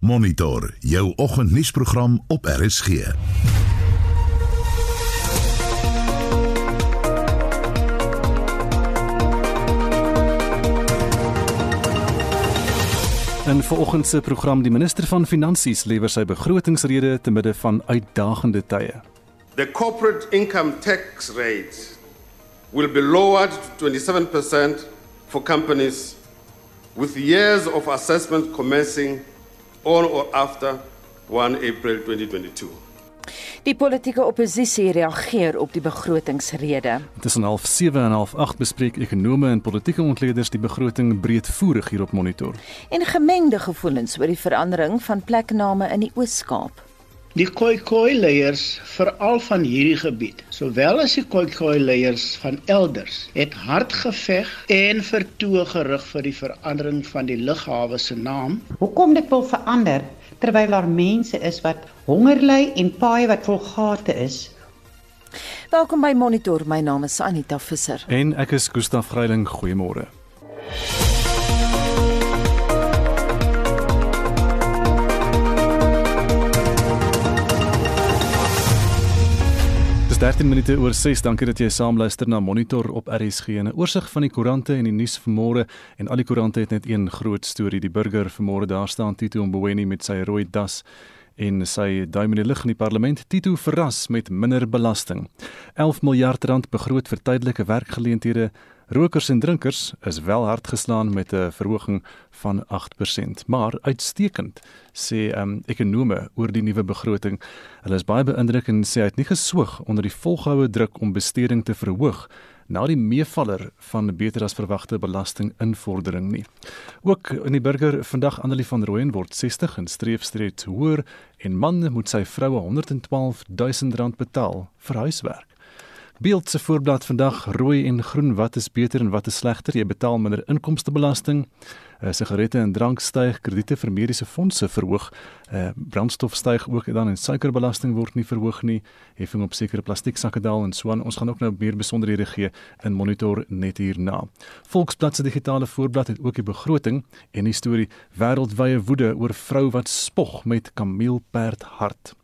Monitor jou oggendnuusprogram op RSG. In vanoggend se program die minister van Finansies lewer sy begrotingsrede te midde van uitdagende tye. The corporate income tax rate will be lowered to 27% for companies with years of assessment commencing on or after 1 April 2022. Die politieke oppositie reageer op die begrotingsrede. Tussen half 7 en half 8 bespreek ekonome en politieke ontleeders die begroting breedvoerig hier op monitor. En gemengde gevoelens oor die verandering van plekname in die Oos-Kaap. Die Khoikhoi leiers veral van hierdie gebied, sowel as die Khoikhoi leiers van elders, het hard geveg en vertoë gerig vir die verandering van die lughawe se naam. Hoekom dit wil verander terwyl daar mense is wat honger ly en paaie wat vol gate is? Welkom by Monitor. My naam is Anita Visser. En ek is Gustaf Greiling. Goeiemôre. Dis 13 minute oor 6. Dankie dat jy saam luister na Monitor op RSG. 'n Oorsig van die koerante en die nuus vanmôre en al die koerante het net een groot storie. Die burger vanmôre daar staan Tito Mboweni met sy rooi das en sy duim in die lug in die parlement Tito verras met minder belasting. 11 miljard rand begroot vir tydelike werkgeleenthede. Rokers en drinkers is wel hard geslaan met 'n verhoging van 8%, maar uitstekend sê um, ekonome oor die nuwe begroting. Hulle is baie beïndruk en sê hy het nie geswoeg onder die volgehoue druk om besteding te verhoog na die meevaller van beter as verwagte belastinginvordering nie. Ook in die burger vandag Annelie van Rooyen word 60 en streef streef hoër en man moet sy vroue 112 000 rand betaal vir huiswerk. Beeld se voorblad vandag rooi en groen wat is beter en wat is slegter jy betaal minder inkomstebelasting uh, sigarette en drank styg krediete vir mediese fondse verhoog uh, brandstof styg ook dan en suikerbelasting word nie verhoog nie heffing op sekere plastieksakke daal en so aan. Ons gaan ook nou meer besonderhede gee in monitor net hierna. Volksblad se digitale voorblad het ook die begroting en die storie wêreldwye woede oor vrou wat spog met kameelperd hart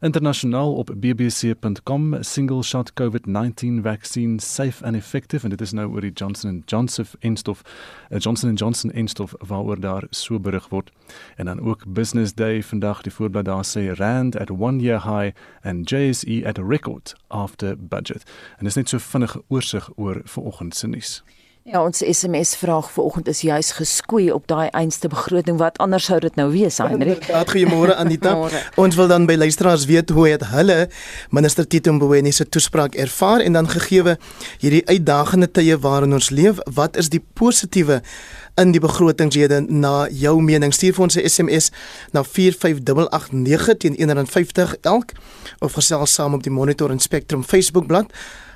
Internasionaal op bbc.com single shot COVID-19 vaccine safe and effective en dit is nou oor die Johnson & Johnson enstof uh, Johnson & Johnson enstof waaroor daar so berig word. En dan ook Business Day vandag die voorblad daar sê rand at 1 year high and JSE at a record after budget. En dis net so vinnige oorsig oor vanoggend se nuus. Ja, ons SMS vraag vanoggend is juis geskoei op daai einste begroting. Wat anders sou dit nou wees, Heinrich. Inderdaad, goeiemôre Anita. ons wil dan by luisteraars weet hoe het hulle minister Tito Mboweni se toespraak ervaar en dan gegeewe hierdie uitdagende tye waarin ons leef, wat is die positiewe in die begrotingsrede na jou mening? Stuur vir ons 'n SMS na 45889 teen 150 elk of gesels saam op die Monitor en Spectrum Facebook bladsy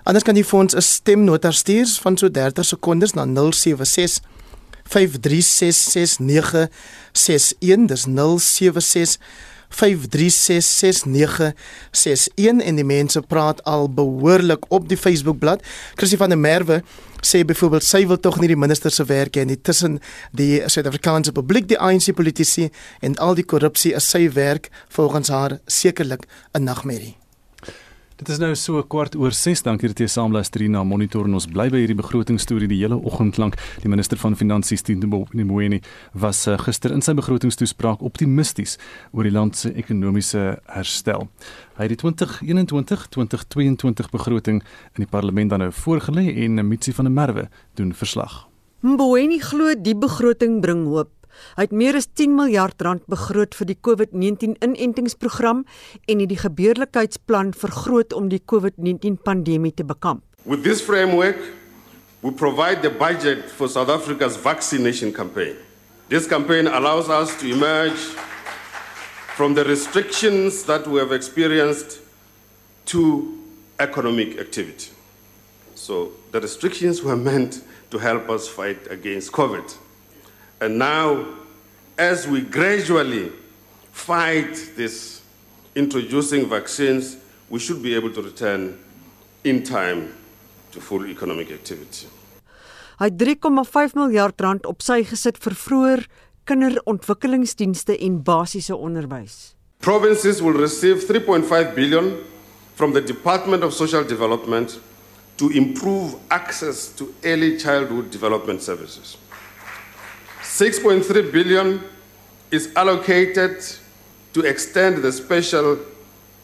Anders kan jy vir ons 'n stemnota stuur van so 30 sekondes na 076 5366961 dis 076 5366961 en die mense praat al behoorlik op die Facebookblad. Chrissy van der Merwe sê byvoorbeeld sy wil tog nie die minister se werk hê nie. Tussen die Suid-Afrikaanse publiek, die ANC politici en al die korrupsie is sy werk volgens haar sekerlik 'n nagmerrie. Dit is nou so kwart oor 6. Dankie dat jy saam luister hier na Monitor en ons bly by hierdie begrotingstorie die hele oggend lank. Die minister van Finansies, Tito Mboweni, was uh, gister in sy begrotingstoespraak optimisties oor die land se ekonomiese herstel. Hy het die 2021-2022 begroting in die parlement dan nou voorgelê en Mitsi van der Merwe doen verslag. Mboweni glo die begroting bring hoop. Hy het meer as 10 miljard rand begroot vir die COVID-19 inentingsprogram en het die gebeurlikheidsplan vergroot om die COVID-19 pandemie te bekamp. With this framework, we provide the budget for South Africa's vaccination campaign. This campaign allows us to emerge from the restrictions that we have experienced to economic activity. So, the restrictions were meant to help us fight against COVID. And now, as we gradually fight this introducing vaccines, we should be able to return in time to full economic activity. Hy het 3,5 miljard rand op sy gesit vir vroeër kinderontwikkelingsdienste en basiese onderwys. Provinces will receive 3.5 billion from the Department of Social Development to improve access to early childhood development services. 6.3 billion is allocated to extend the special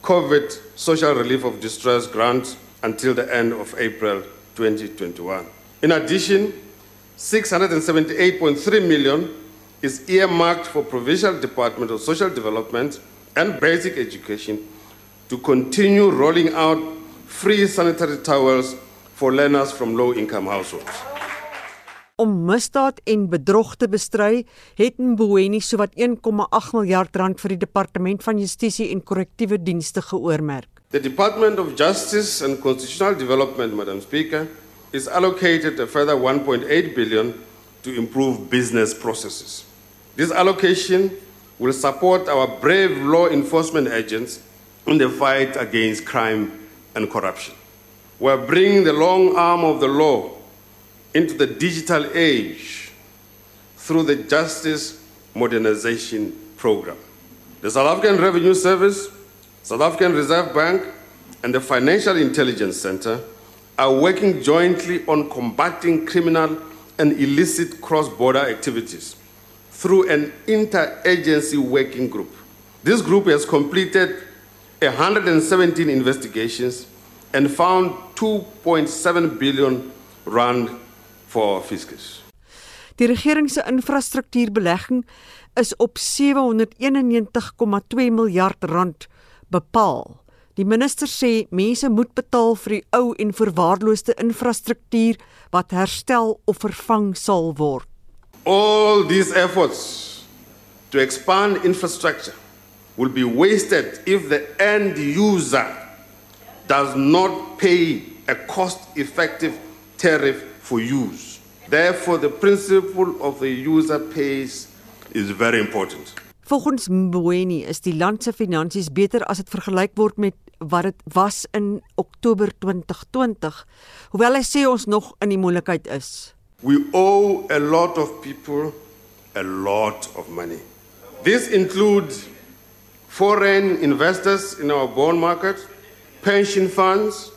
COVID social relief of distress grant until the end of April 2021. In addition, 678.3 million is earmarked for Provincial Department of Social Development and Basic Education to continue rolling out free sanitary towels for learners from low income households. Om misdaad en bedrog te bestry, het Mboweni sowat 1,8 miljard rand vir die Departement van Justisie en Korrektiewe Dienste geoormerk. The Department of Justice and Constitutional Development, Madam Speaker, is allocated a further 1.8 billion to improve business processes. This allocation will support our brave law enforcement agents in the fight against crime and corruption. We're bringing the long arm of the law into the digital age through the Justice Modernization Program. The South African Revenue Service, South African Reserve Bank, and the Financial Intelligence Center are working jointly on combating criminal and illicit cross border activities through an interagency working group. This group has completed 117 investigations and found 2.7 billion rand for fiscus. Die regering se infrastruktuurbelegging is op 791,2 miljard rand bepaal. Die minister sê mense moet betaal vir die ou en verwaarloosde infrastruktuur wat herstel of vervang sal word. All these efforts to expand infrastructure will be wasted if the end user does not pay a cost effective tariff for use. Therefore, the principle of the user pays is very important. Volgens Mboweni is die land se finansies beter as dit vergelyk word met wat dit was in Oktober 2020, hoewel hy sê ons nog in die moeilikheid is. We owe a lot of people a lot of money. This includes foreign investors in our bond market, pension funds,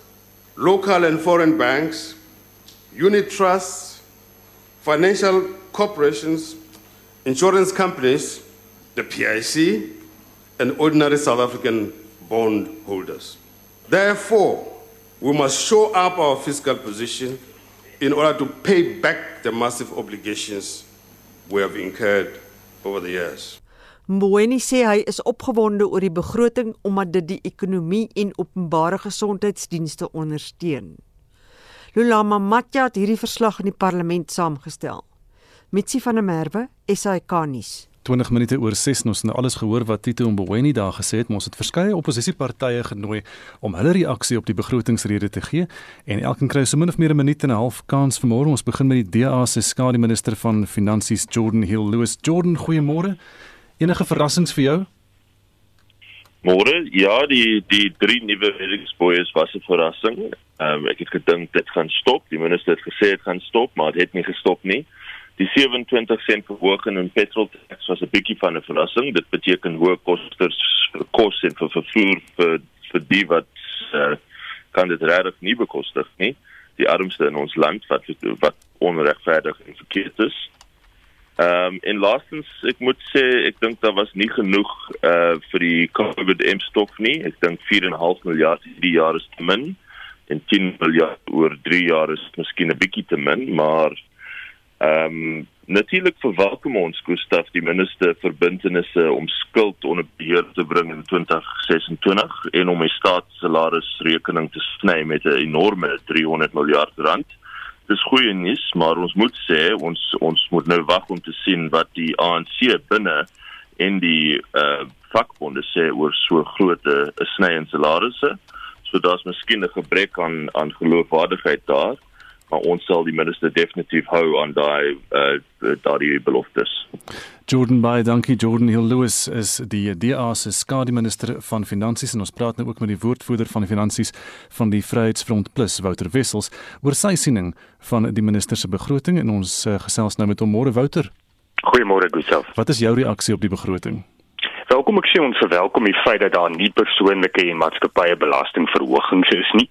local and foreign banks, unit trusts, financial corporations, insurance companies, the PIC, and ordinary South African bond holders. Therefore, we must show up our fiscal position in order to pay back the massive obligations we have incurred over the years. Mboweni sê hy is opgewonde oor die begroting omdat dit die ekonomie en openbare gesondheidsdienste ondersteun. Lula Mamatja het hierdie verslag in die parlement saamgestel. Mitsi van der Merwe, SAK nuus. 20 minute oor 6 ons het nou alles gehoor wat Tito Mboweni daar gesê het. Ons het verskeie oppositiepartye genooi om hulle reaksie op die begrotingsrede te gee en elkeen kry so min of meer 'n minuut en 'n half kans vanmôre. Ons begin met die DA se skademinister van finansies Jordan Hill Lewis. Jordan, goeiemôre. Enige verrassings vir jou? Môre, ja, die die drie nuwe reddingsboeie was 'n verrassing. Ehm um, ek het gedink dit gaan stop. Die minister het gesê dit gaan stop, maar dit het nie gestop nie. Die 27 sent verhoging in petrol tax was 'n bietjie van 'n verrassing. Dit beteken hoë kostes vir kos en vir vervoer vir vir die wat uh, kan dit regtig nie bekostig nie. Die armste in ons land wat wat onregverdig en verkeerd is. Ehm um, en laastens ek moet sê ek dink daar was nie genoeg uh vir die COVID impstof nie. Ek dink 4.5 miljard hierdie jaar is te min en 10 miljard oor 3 jaar is miskien 'n bietjie te min, maar ehm um, natuurlik verwelkom ons Gustaf die minister verbintenisse om skuld onder beheer te bring in 2026 en om die staatssalarisrekening te sny met 'n enorme 300 miljard rand dis goeie nuus, maar ons moet sê ons ons moet nou wag om te sien wat die ANC binne en die uh vakbonde sê oor so groot 'n uh, sny in salarisse. So daar's miskien 'n gebrek aan aan geloofwaardigheid daar, maar ons sal die minister definitief hou aan daai uh daai beloftes. Jordan Bey, dankie Jordan Hill Lewis is die DA se skademinister van finansies en ons praat nou ook met die woordvoerder van finansies van die Vryheidsfront Plus Wouter Wessels oor sy siening van die minister se begroting en ons uh, gesels nou met hom môre Wouter. Goeiemôre Gustav. Wat is jou reaksie op die begroting? Welkom ek sê ons verwelkom die feit dat daar nie persoonlike en maatskappye belastingverhogings is nie,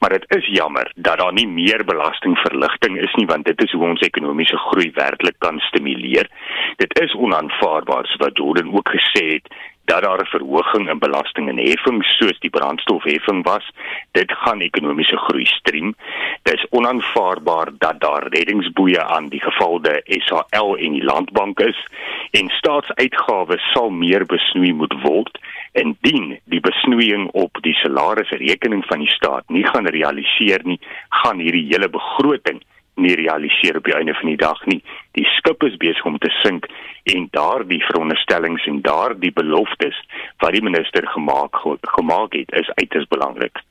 maar dit is jammer dat daar nie meer belastingverligting is nie want dit is hoe ons ekonomiese groei werklik kan stimuleer. Dit is onaanvaarbaar soos wat Jordan ook gesê het dat daar 'n verhoging in belasting en heffing soos die brandstofheffing was, dit gaan ekonomiese groei strem. Dit is onaanvaarbaar dat daar reddingsboeye aan die gevalde SAL en die landbank is en staatsuitgawes sal meer besnoei moet word indien die besnoeiing op die salarisrekening van die staat nie gaan realiseer nie, gaan hierdie hele begroting nie realiseer op die einde van die dag nie. Die skip is besig om te sink en daardie veronderstellings en daardie beloftes wat die minister gemaak gemaak het is uiters belangrik.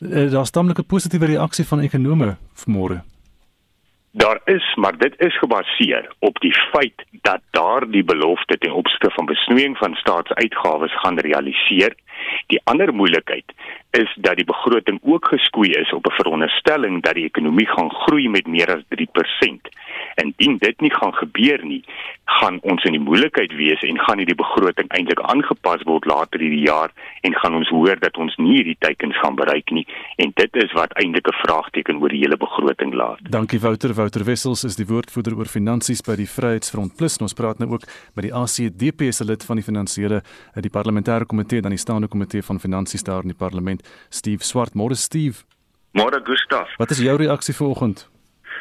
Eh, Daar's tamelike positiewe reaksie van ekonome vanmôre. Daar is, maar dit is gebaseer op die feit dat daardie belofte ten opsigte van besnoeiing van staatsuitgawes gaan realiseer. Die ander moeilikheid is dat die begroting ook geskoei is op 'n veronderstelling dat die ekonomie gaan groei met meer as 3%. Indien dit nie gaan gebeur nie, gaan ons in die moeilikheid wees en gaan hierdie begroting eintlik aangepas word later hierdie jaar en gaan ons hoor dat ons nie hierdie teikens gaan bereik nie en dit is wat eintlik 'n vraagteken oor die hele begroting laat. Dankie Wouter, Wouter Wessels is die woordvoerder oor finansies by die Vryheidsfront Plus. Ons praat nou ook met die ACDP se lid van die finansiële eh, die parlementêre komitee dan die staande komitee van finansies daar in die parlement, Steve Swart. Môre Steve. Môre Gustaf. Wat is jou reaksie vanoggend?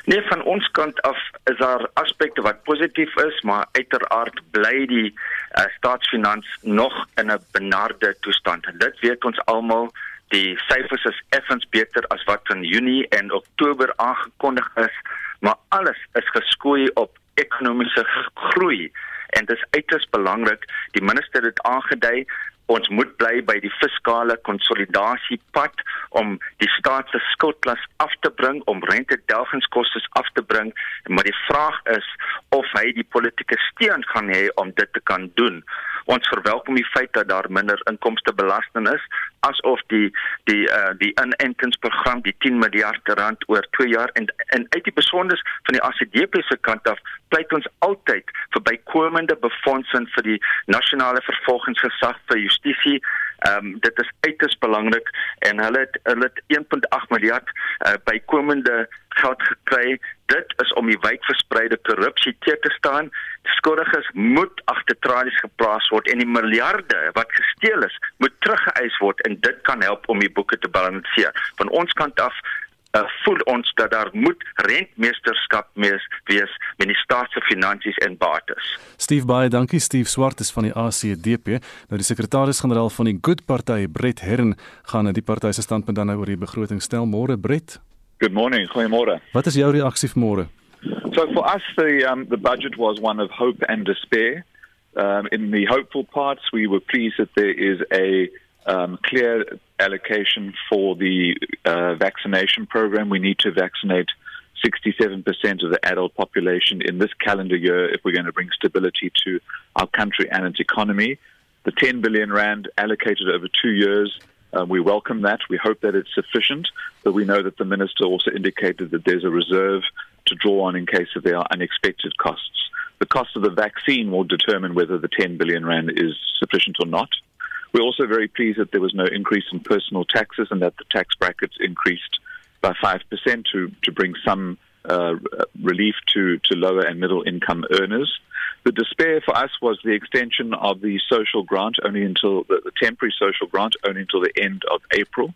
Nee, van ons kant af is daar aspekte wat positief is, maar uiteraard bly die uh, staatsfinans nog in 'n benarde toestand. En dit weet ons almal, die syfers is effens beter as wat in Junie en Oktober aangekondig is, maar alles is geskoei op ekonomiese groei en dit is uiters belangrik. Die minister het aangedui ons moet bly by die fiskale konsolidasiepad om die staat se skuldlas af te bring om rentedelgingskoste af te bring. Maar die vraag is of hy die politieke steun gaan hê om dit te kan doen. Ons verwelkom die feit dat daar minder inkomste belasting is asof die die uh, die inentingsprogram die 10 miljard rand oor 2 jaar en en uit die besonders van die ACDP se kant af pleit ons altyd vir bykomende befondsing vir die nasionale vervolgingsgesag vir justisie Ehm um, dit is uiters belangrik en hulle het hulle het 1.8 miljard uh, bykomende geld gekry. Dit is om die wydverspreide korrupsie te te staan. Skuldiges moet agter tralies geplaas word en die miljarde wat gesteel is, moet teruggeëis word en dit kan help om die boeke te balanseer. Van ons kant af uh, voel ons dat daar moet rentmeesterskap mees wees met die staat se finansies en bates. Steve baie dankie Steve Swart is van die ACDP. Nou die sekretaris-generaal van die Good Party Brett Herren gaan die party se standpunt dan nou oor die begroting stel môre Brett. Good morning, goeiemôre. Wat is jou reaksie môre? So for us the um the budget was one of hope and despair. Um in the hopeful parts we were pleased that there is a um, clear allocation for the uh, vaccination program. We need to vaccinate 67% of the adult population in this calendar year if we're going to bring stability to our country and its economy. The 10 billion rand allocated over two years, uh, we welcome that. We hope that it's sufficient, but we know that the minister also indicated that there's a reserve to draw on in case of there are unexpected costs. The cost of the vaccine will determine whether the 10 billion rand is sufficient or not. We're also very pleased that there was no increase in personal taxes and that the tax brackets increased by 5% to, to bring some uh, relief to, to lower and middle income earners. The despair for us was the extension of the social grant only until the, the temporary social grant only until the end of April.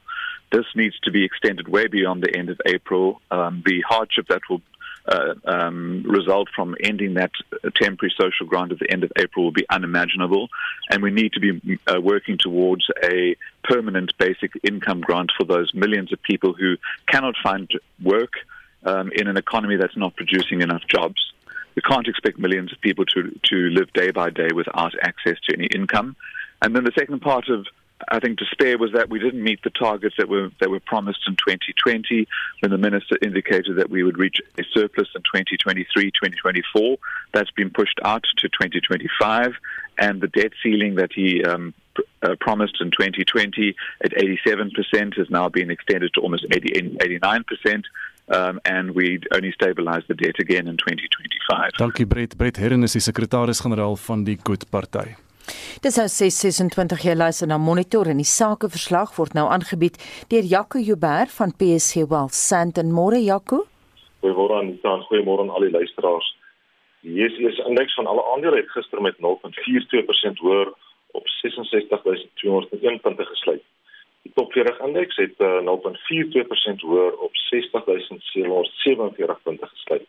This needs to be extended way beyond the end of April. Um, the hardship that will uh, um, result from ending that temporary social grant at the end of April will be unimaginable. And we need to be uh, working towards a permanent basic income grant for those millions of people who cannot find work um, in an economy that's not producing enough jobs. We can't expect millions of people to, to live day by day without access to any income. And then the second part of I think despair was that we didn't meet the targets that were that were promised in 2020 when the minister indicated that we would reach a surplus in 2023 2024 that's been pushed out to 2025 and the debt ceiling that he um, uh, promised in 2020 at 87% has now been extended to almost 80, 89% um, and we only stabilize the debt again in 2025. Dankie Brett. Brett is sekretaris-generaal van die Good Party. Dis nou 626 jy luister na Monitor en die sakeverslag word nou aangebied deur Jaco Joubert van PSG Wealth Sandton. Môre Jaco. Goeiemôre aan die goeiemôre aan al die luisteraars. Die JSE indeks van alle aandele het gister met 0.42% hoër op 66201 punte gesluit. Die top 40 indeks het uh, eh, 0.42% hoër op 60747 punte gesluit.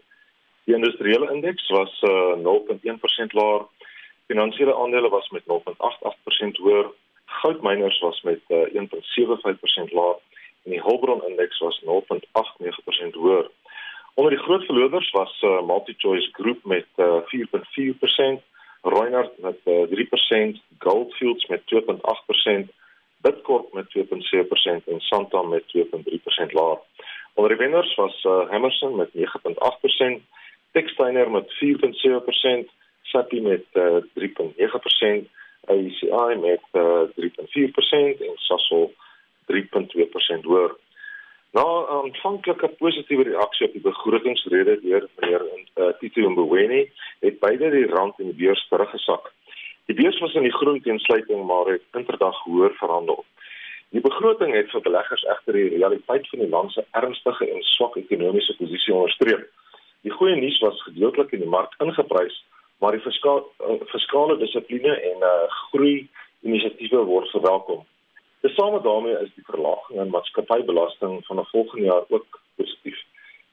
Die industriële indeks was uh, eh, 0.1% laer. Finansiële aandele was met 0.88% hoër. Goudmyners was met uh, eh, 1.75% laer en die Hulbron indeks was 0.89% hoër. Onder die groot verloders was uh, MultiChoice Group met uh, 4.4%, Reunert met uh, 3%, Goldfields met 2.8%, Bitcorp met 2.7% en Santam met 2.3% laer. Onder die wenners was uh, Hammerson met 9.8%, Textainer met 4.7%, Sappi met uh, 3.9%, ACI met uh, 3.4% en Sasol 3.2% hoër. Na 'n aanvanklike positiewe reaksie op die begrotingsrede deur meneer uh, Tito Mboweni, het beide die rand en die beurs teruggesak. Die beurs was in die groen teen sluiting, maar het inderdag hoër verhandel. Die begroting het vir beleggers egter die realiteit van die land se ernstige en swak ekonomiese posisie onderstreep. Die goeie nuus was gedeeltelik in die mark ingeprys, maar die fiskale uh, fiskale dissipline en uh, groei inisiatiewe word verwelkom. Tesame daarmee is die verlaging in maatskappybelasting van 'n volgende jaar ook positief.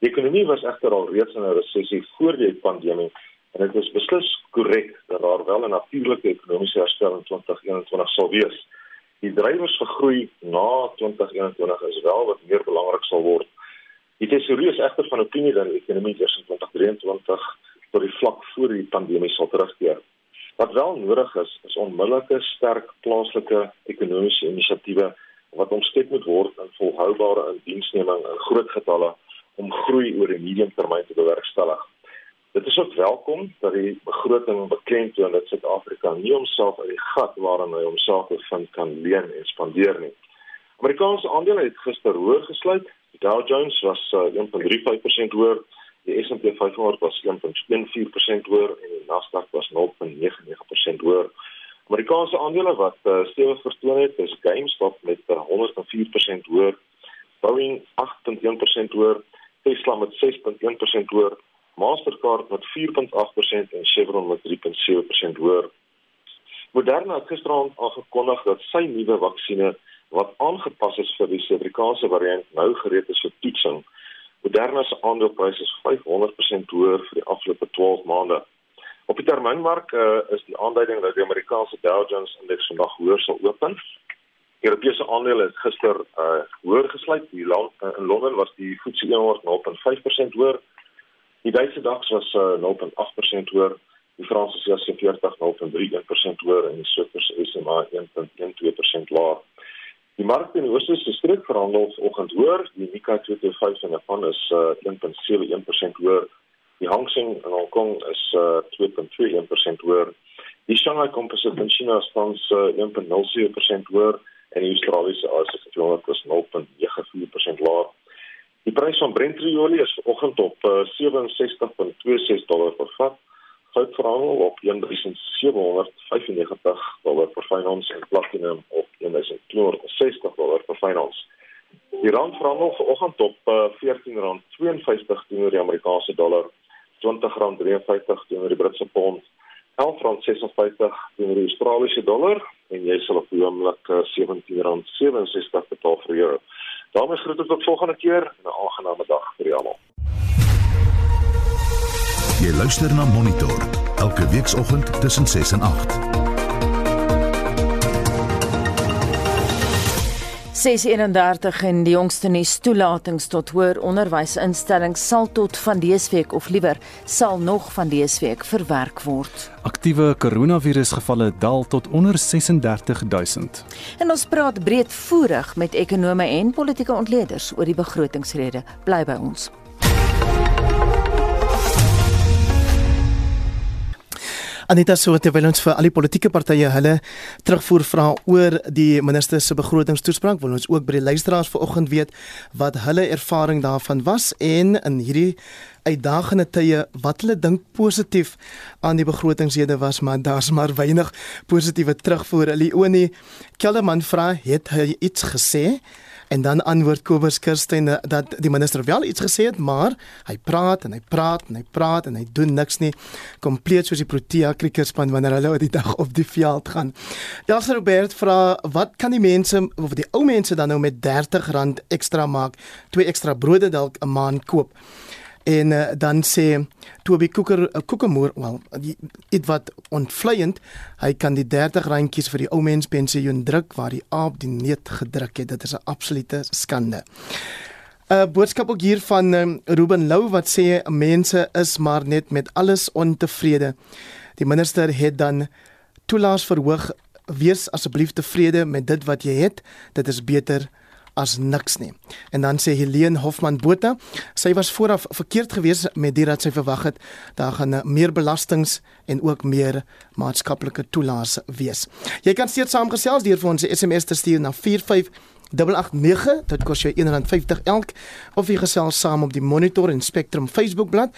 Die ekonomie was egter al reeds in 'n resessie voor die pandemie en dit is beslis korrek dat daar wel 'n natuurlike ekonomiese herstel in 2021 sal wees. Die drywers vir groei na 2021 is wel wat meer belangrik sal word. Die tesourier is egter van opinie dat die ekonomie eers in 2023 tot die vlak voor die pandemie sal terugkeer. Wat wel nodig is, is onmiddellike sterk plaaslike ekonomiese inisiatiewe wat omskep moet word in volhoubare indiensneming in groot getalle om groei oor 'n mediumtermyn te bewerkstellig. Dit is ook welkom dat die begroting beklemtoon dat Suid-Afrika nie homself uit die gat waarin hy homself bevind kan leen en spandeer nie. Amerikaanse aandele het gister hoër gesluit. Dow Jones was uh, 1.35% hoër Die S&P 500 was 1.14% hoër en die Nasdaq was 0.99% hoër. Amerikaanse aandele wat uh, stewig vertoon het, is GameStop met uh, 104% hoër, Boeing 8.1% hoër, Tesla met 6.1% hoër, Mastercard met 4.8% en Chevron met 3.7% hoër. Moderna het gisterand aangekondig dat sy nuwe vaksinne wat aangepas is vir die Suid-Afrikaanse variant nou gereed is vir toetsing. Moderna se aandeleprys is 500% hoër vir die afgelope 12 maande. Op die termynmark uh, is die aanduiding dat die Amerikaanse Dow Jones indeks vandag hoër sal open. Europese aandele het gister uh, hoër gesluit. Die land, uh, in Londen was die FTSE 100 0.5% hoër. Die Duitse DAX was uh, 0.8% hoër. Die Franse CAC 40 0.3% hoër en die Switserse SMA 1.12% laer. Die mark in die oosterse streek verhandel vanoggend hoër. Die Nikkei 225 in Japan is uh, 1.71% hoër. Die Hang Seng in Hong Kong is uh, 2.21% hoër. Die Shanghai Composite in China staan uh, 1.07% hoër en die Australiese ASX 200 is 0.94% laer. Die prys van Brent olie is vanoggend op uh, 67.26 dollar per vat. Goud verhandel op 1795 dollar per fyn ons en platinum op 1260 dollar per fyn ons. Die rand verhandel vanoggend op uh, R14.52 teenoor die Amerikaanse dollar, R20.53 teenoor die Britse pond, R11.56 teenoor die Australiese dollar en jy sal op die oomblik uh, R17.67 betaal vir euro. daarmee groet ek tot volgende keer en 'n aangename dag vir julle almal. Jy luister na Monitor elke weekoggend tussen 6 en 8. 631 en die jongste nuus toelatings tot hoër onderwysinstellings sal tot van dese week of liewer sal nog van dese week verwerk word. Aktiewe koronavirusgevalle daal tot onder 36000. En ons praat breedvoerig met ekonome en politieke ontleeders oor die begrotingsrede. Bly by ons. Anita so terwyl ons vir al die politieke partye hulle terugvoer vra oor die minister se begrotingstoespraak, wil ons ook by die luisteraars vanoggend weet wat hulle ervaring daarvan was en in hierdie uitdagende tye wat hulle dink positief aan die begrotingshede was, maar daar's maar weinig positiewe terugvoer. Leonie Kellerman vra, het hy iets gesê? En dan antwoord Kobus Kirsten dat die minister wel iets gesê het, maar hy praat en hy praat en hy praat en hy doen niks nie. Kompleet soos die Protea krikerspan wanneer hulle oor die dag op die veld gaan. Jans Robert vra wat kan die mense of die ou mense dan nou met R30 ekstra maak, twee ekstra brode dalk 'n maand koop? En uh, dan sê Toby Koeker uh, Koekemoer wel dit wat ontvleiend hy kan die 30 randjies vir die ou mens pensioen druk waar die aap die neet gedruk het. Dit is 'n absolute skande. 'n uh, boodskap ook hier van um, Ruben Lou wat sê mense is maar net met alles ontevrede. Die minister het dan toelaas verhoog wees asseblief tevrede met dit wat jy het. Dit is beter as niks nie. En dan sê Helene Hofman Botha, sy was vooraf verkeerd geweest met dit dat sy verwag het daar gaan meer belastings en ook meer maatskaplike toelaas wees. Jy kan steeds saamgesels deur vir ons 'n SMS te stuur na 45889, dit kos jou R1.50 elk of jy gesels saam op die Monitor en Spectrum Facebookblad.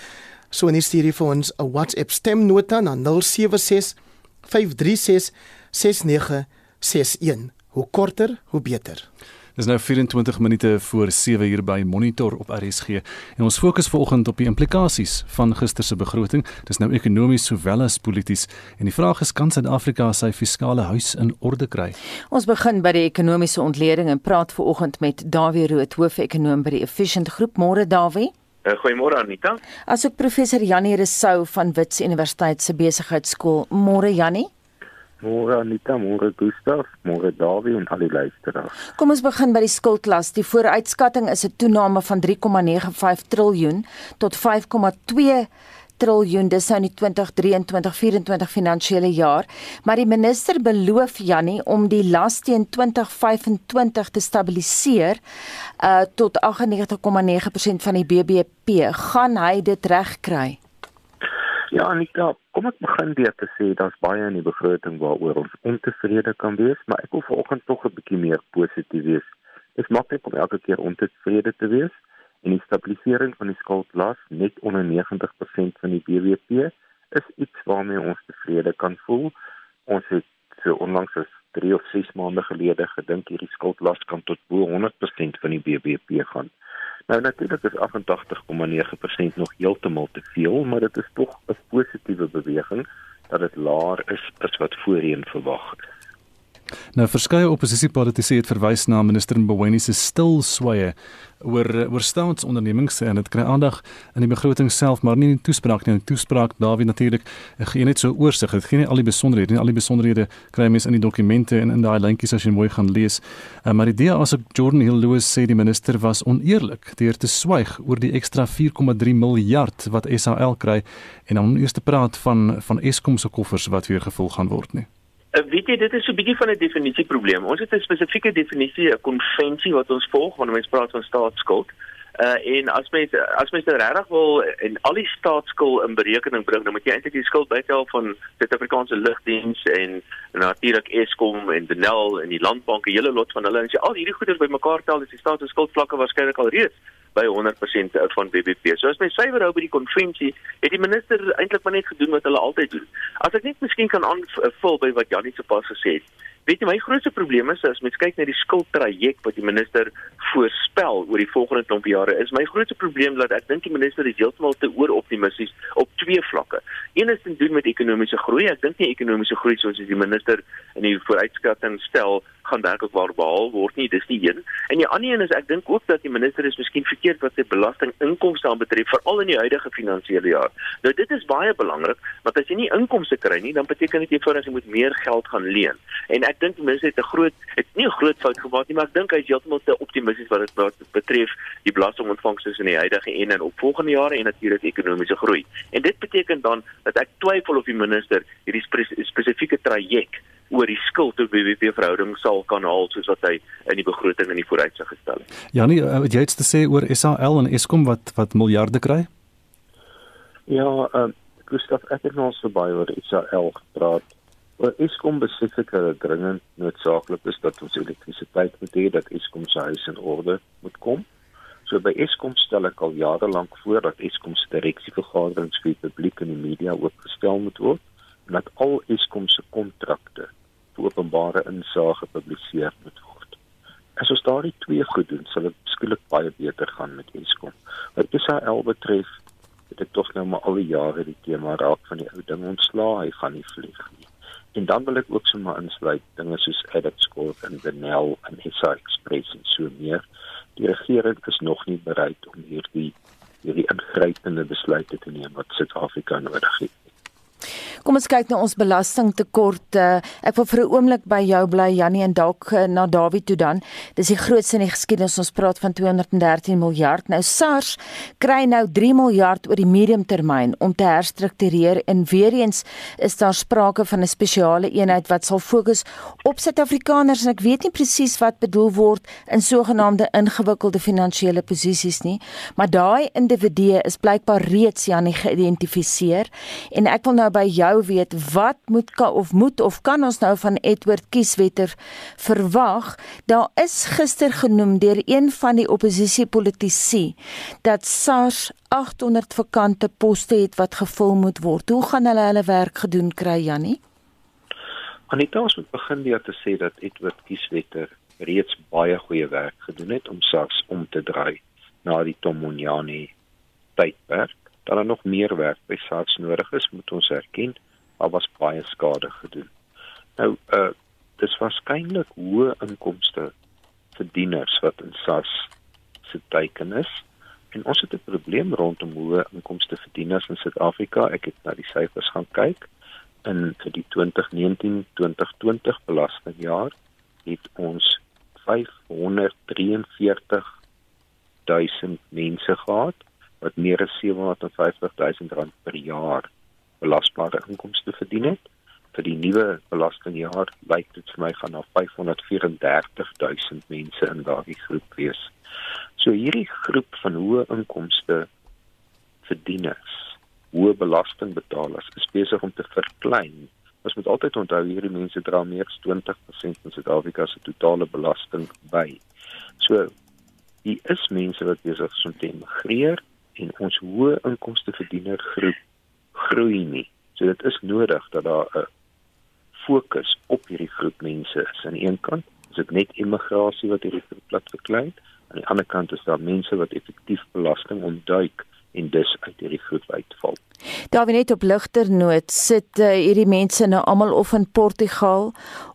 So en stuur jy vir ons 'n WhatsApp stemnota na 076 536 6961. Hoe korter, hoe beter. Dis nou 24 minute voor 7 uur by Monitor op RSG en ons fokus vanoggend op die implikasies van gister se begroting. Dis nou ekonomies sowel as polities en die vraag is kan Suid-Afrika sy fiskale huis in orde kry? Ons begin by die ekonomiese ontleding en praat vanoggend met Dawie Rood, hoof-ekonoom by die Efficient Groep. Môre Dawie. Uh, Goeiemôre Anita. Asook professor Janie Resou van Wits Universiteit se besigheidskool. Môre Janie. Môre Anita, môre Gustaf, môre Dawie en al die luisteraars. Kom ons begin by die skuldlas. Die vooruitskatting is 'n toename van 3,95 triljoen tot 5,2 triljoen dis nou in die 2023-24 finansiële jaar, maar die minister beloof Jannie om die las teen 2025 te stabiliseer uh tot 98,9% van die BBP. Gaan hy dit regkry? Ja, Anita, kom ek begin deur te sê daar's baie in die begroting waaroor ons ontevrede kan wees, maar ek wil vanoggend tog 'n bietjie meer positief wees. Dit is maklik om elke keer ontevrede te wees en die stabilisering van die skuldlas net onder 90% van die BBP is iets waarmee ons tevrede kan voel. Ons het so onlangs as 3 of 6 maande gelede gedink hierdie skuldlas kan tot bo 100% van die BBP gaan. Nou natuurlik is 88,9% nog heeltemal te veel, maar dit is tog 'n positiewe beweging dat dit laer is as wat voorheen verwag is. Nou verskeie oppositiepartye het verwys na minister Mboweni se stil sweye oor oor staatsondernemings en dit kry aandag in die begroting self maar nie in die toespraak nie. In die toespraak Dawie natuurlik gee net so oorsig. Dit gee nie al die besonderhede nie. Al die besonderhede kry mens in die dokumente en in daai lyntjies as jy mooi gaan lees. Uh, maar die idee as ek Jordan Hill Lewis sê die minister was oneerlik deur te swyg oor die ekstra 4,3 miljard wat SAL kry en dan eers te praat van van Eskom se koffers wat weer gevul gaan word nie. Uh, weet jy dit is so 'n bietjie van 'n definisieprobleem. Ons het 'n spesifieke definisie, 'n konvensie wat ons volg wanneer mens praat van staatsskuld. Uh en as mens as mens nou regtig wil en al die staatsskuld in berekening bring, dan moet jy eintlik die skuld bytel van Suid-Afrikaanse lugdiens en natuurlik Eskom en Denel en die landbanke, hele lot van hulle. En as jy al hierdie goederes bymekaar tel, is die staatsskuldvlakke waarskynlik al reeds by 100% van BBP. So as my suiwer hou by die konvensie, het die minister eintlik maar net gedoen wat hulle altyd doen. As ek net miskien kan aanvul by wat Janie se pas gesê het. Weet jy my grootste probleem is as mens kyk na die skuldtraject wat die minister voorspel oor die volgende klomp jare is my grootste probleem dat ek dink die minister is heeltemal te ooroptimisties op twee vlakke. Een is te doen met ekonomiese groei. Ek dink nie ekonomiese groei soos die minister in die vooruitskatting stel gaan werklik waar behaal word nie. Dis die een. En die ander een is ek dink ook dat die minister is miskien verkeerd wat sy belastinginkomste aanbetref veral in die huidige finansiële jaar. Nou dit is baie belangrik, want as jy nie inkomste kry nie, dan beteken dit eenvoudig jy moet meer geld gaan leen. En ek dink die minister het 'n groot het nie 'n groot fout gemaak nie, maar ek dink hy is heeltemal te optimisties wat dit betref die belastingontvangste in die huidige en in opvolgende jare en natuurlik ekonomiese groei. En dit beteken dan dat ek twyfel of die minister hierdie spesifieke traject oor die skuld tot BBP verhouding sal kan haal soos wat hy in die begroting in die vooruitsig gestel het. Janie, uh, wat jy het te sê oor SAL en Eskom wat wat miljarde kry? Ja, uh, Gustav ek het nou so baie oor Israel gepraat. Oor Eskom besef ek dat dringend noodsaaklik is dat ons elektrisiteit moet hê dat Eskom se huis in orde moet kom. So by Eskom stel ek al jare lank voor dat Eskom se direksievergaderings vir die publiek en die media oopgestel moet word en dat al Eskom se kontrakte openbare insake gepubliseer moet word. As ons daardie twee goed doen, sal dit skielik baie beter gaan met Eskom. Wat Israel betref, het ek tog nou maar al die jare die tema raak van die ou ding ontslaa, hy gaan nie vlieg nie. En dan wil ek ook sommer insluit dinge soos Editscore en Benel en SA Express en so meer die regering is nog nie bereid om hierdie hierdie ingrypende besluite te neem wat Suid-Afrika nodig het. Kom ons kyk na ons belastingtekort. Ek wil vir 'n oomblik by jou bly Jannie en dalk eh, na Dawie toe dan. Dis die grootste in die geskiedenis. Ons praat van 213 miljard. Nou SARS kry nou 3 miljard oor die mediumtermyn om te herstruktureer en weer eens is daar sprake van 'n spesiale eenheid wat sal fokus op Suid-Afrikaners en ek weet nie presies wat bedoel word in sogenaamde ingewikkelde finansiële posisies nie, maar daai individue is blykbaar reeds Jannie geïdentifiseer en ek wil nou by jou weet wat moet of moet of kan ons nou van Edward Kieswetter verwag? Daar is gister genoem deur een van die oppositiepolitisi dat SARS 800 vakante poste het wat gevul moet word. Hoe gaan hulle hulle werk gedoen kry, Jannie? Anita, ons moet begin deur te sê dat Edward Kieswetter reeds baie goeie werk gedoen het om SARS om te draai na die Tomonyani tydperk dat daar nog meer werk by SARS nodig is, moet ons erken, daar was baie skade gedoen. Nou uh dis waarskynlik hoë inkomste verdieners wat in SARS se teiken is. En ons het 'n probleem rondom hoë inkomste verdieners in Suid-Afrika. Ek het na die syfers gaan kyk in vir die 2019-2020 belastingjaar het ons 543 duisend mense gehad wat meer as 750 000 rand per jaar belasbare inkomste verdien het. Vir die nuwe belastingjaar lyk dit vir my gaan na 534 000 mense in daardie groep wees. So hierdie groep van hoë inkomste verdieners, hoë belastingbetalers is besig om te verklein. Ons moet altyd onthou hierdie mense dra meer as 20% van Suid-Afrika se totale belasting by. So hier is mense wat besig is om te immigreer en ons hoë inkomste verdiener groep groei nie. So dit is nodig dat daar 'n fokus op hierdie groep mense is. Aan die een kant is dit net immigrasie wat hierdie groep plat verklein, aan die ander kant is daar mense wat effektief belasting ontduik en dus uit hierdie groep uitval. Daar wie net op ligter noot sit uh, hierdie mense nou almal of in Portugal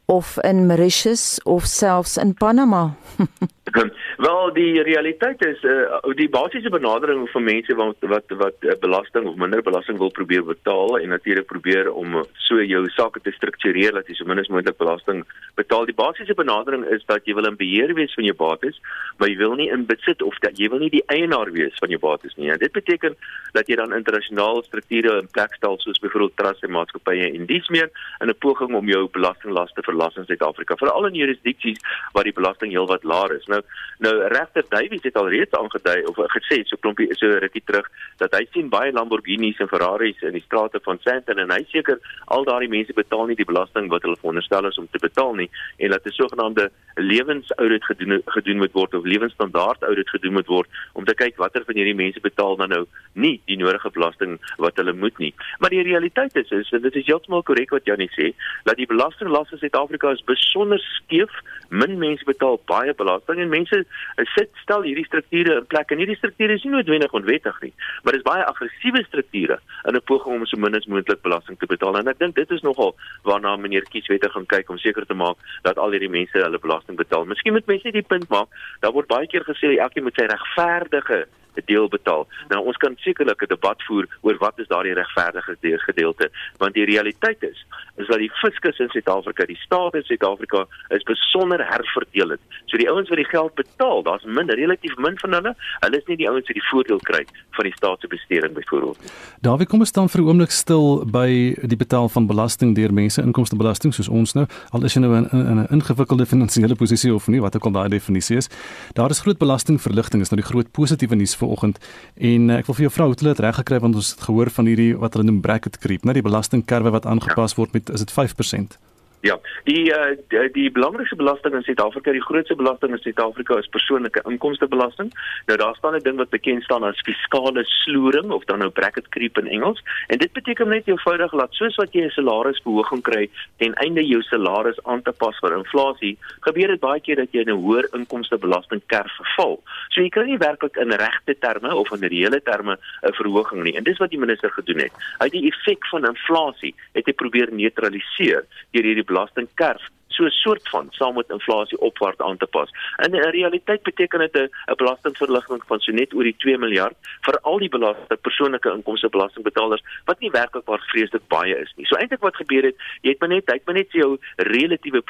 of in Mauritius of selfs in Panama. Wel die realiteit is uh, die basiese benadering vir mense wat wat wat uh, belasting of minder belasting wil probeer betaal en natuurlik probeer om so jou sake te struktureer dat jy so min as moontlik belasting betaal. Die basiese benadering is dat jy wil in beheer wees van jou bates, maar jy wil nie in besit of dat jy wil nie die eienaar wees van jou bates nie. En dit beteken dat jy dan internasionale strukture in plek stel soos byvoorbeeld trust en maatskappye en dies meer in 'n poging om jou belastinglaste verlas in Suid-Afrika, veral in jurisdiksies waar die belasting heelwat laer is. Nou Nou regter Davies het al reeds aangedui of gesê so klompie so rukkie terug dat hy sien baie Lamborghinis en Ferraris in die strate van Sandton en hy seker al daardie mense betaal nie die belasting wat hulle veronderstel is om te betaal nie en dat 'n sogenaamde lewensaudit gedoen gedoen moet word of lewensstandaard audit gedoen moet word om te kyk watter van hierdie mense betaal dan nou nie die nodige belasting wat hulle moet nie. Maar die realiteit is is dit is heeltemal korrek wat Janie sê dat die belastinglas in Suid-Afrika is besonder skeef. Min mense betaal baie belasting en mense sit stel hierdie strukture in plek en hierdie strukture is nie noodwendig onwettig nie, maar dis baie aggressiewe strukture in 'n poging om so min as moontlik belasting te betaal en ek dink dit is nogal waarna meneer Kieswetter gaan kyk om seker te maak dat al hierdie mense hulle belasting betaal. Miskien moet mense net die punt maak, daar word baie keer gesê elkeen moet sy regverdige deel betaal. Nou ons kan sekerlik 'n debat voer oor wat is daardie regverdige gedeelte, want die realiteit is is dat die fiskus in Suid-Afrika, die staat in Suid-Afrika is besonder herverdeeld. So die ouens wat die geld betaal, daar's min, relatief min van hulle. Hulle is nie die ouens wat die voordeel kry van die staat se besteding byvoorbeeld nie. Daar wie kom ons dan vir 'n oomblik stil by die betaal van belasting deur mense inkomstebelasting soos ons nou, al is jy nou in 'n ingewikkelde finansiële posisie of nie, wat ook al daai definisie is. Daar is groot belastingverligting is nou die groot positiewe nuus vir vanoggend en uh, ek wil vir jou vra hoe hulle dit reg gekry want ons het gehoor van hierdie wat hulle noem bracket creep, né, die belastingkurwe wat aangepas ja. word met is dit 5%? Ja, die uh, die, die belangrikste belasting in Suid-Afrika, die grootste belasting in Suid-Afrika is persoonlike inkomstebelasting. Nou daar staan 'n ding wat bekend staan as fiskale sloering of dan nou bracket creep in Engels. En dit beteken net eenvoudig dat soos wat jy 'n salarisverhoging kry ten einde jou salaris aan te pas vir inflasie, gebeur dit baie keer dat jy in 'n hoër inkomstebelasting kerf verval. So jy kry nie werklik in regte terme of in reële terme 'n verhoging nie. En dis wat die minister gedoen het. Hy het die effek van inflasie het hy probeer neutraliseer deur hierdie belastingkerf so 'n soort van saam met inflasie opwaarts aan te pas. In 'n realiteit beteken dit 'n belastingverligting van so net oor die 2 miljard vir al die belasting persoonlike inkomste belastingbetalers wat nie werklik waar vreeslik baie is nie. So eintlik wat gebeur het, jy het maar net jy het maar net jou relatiewe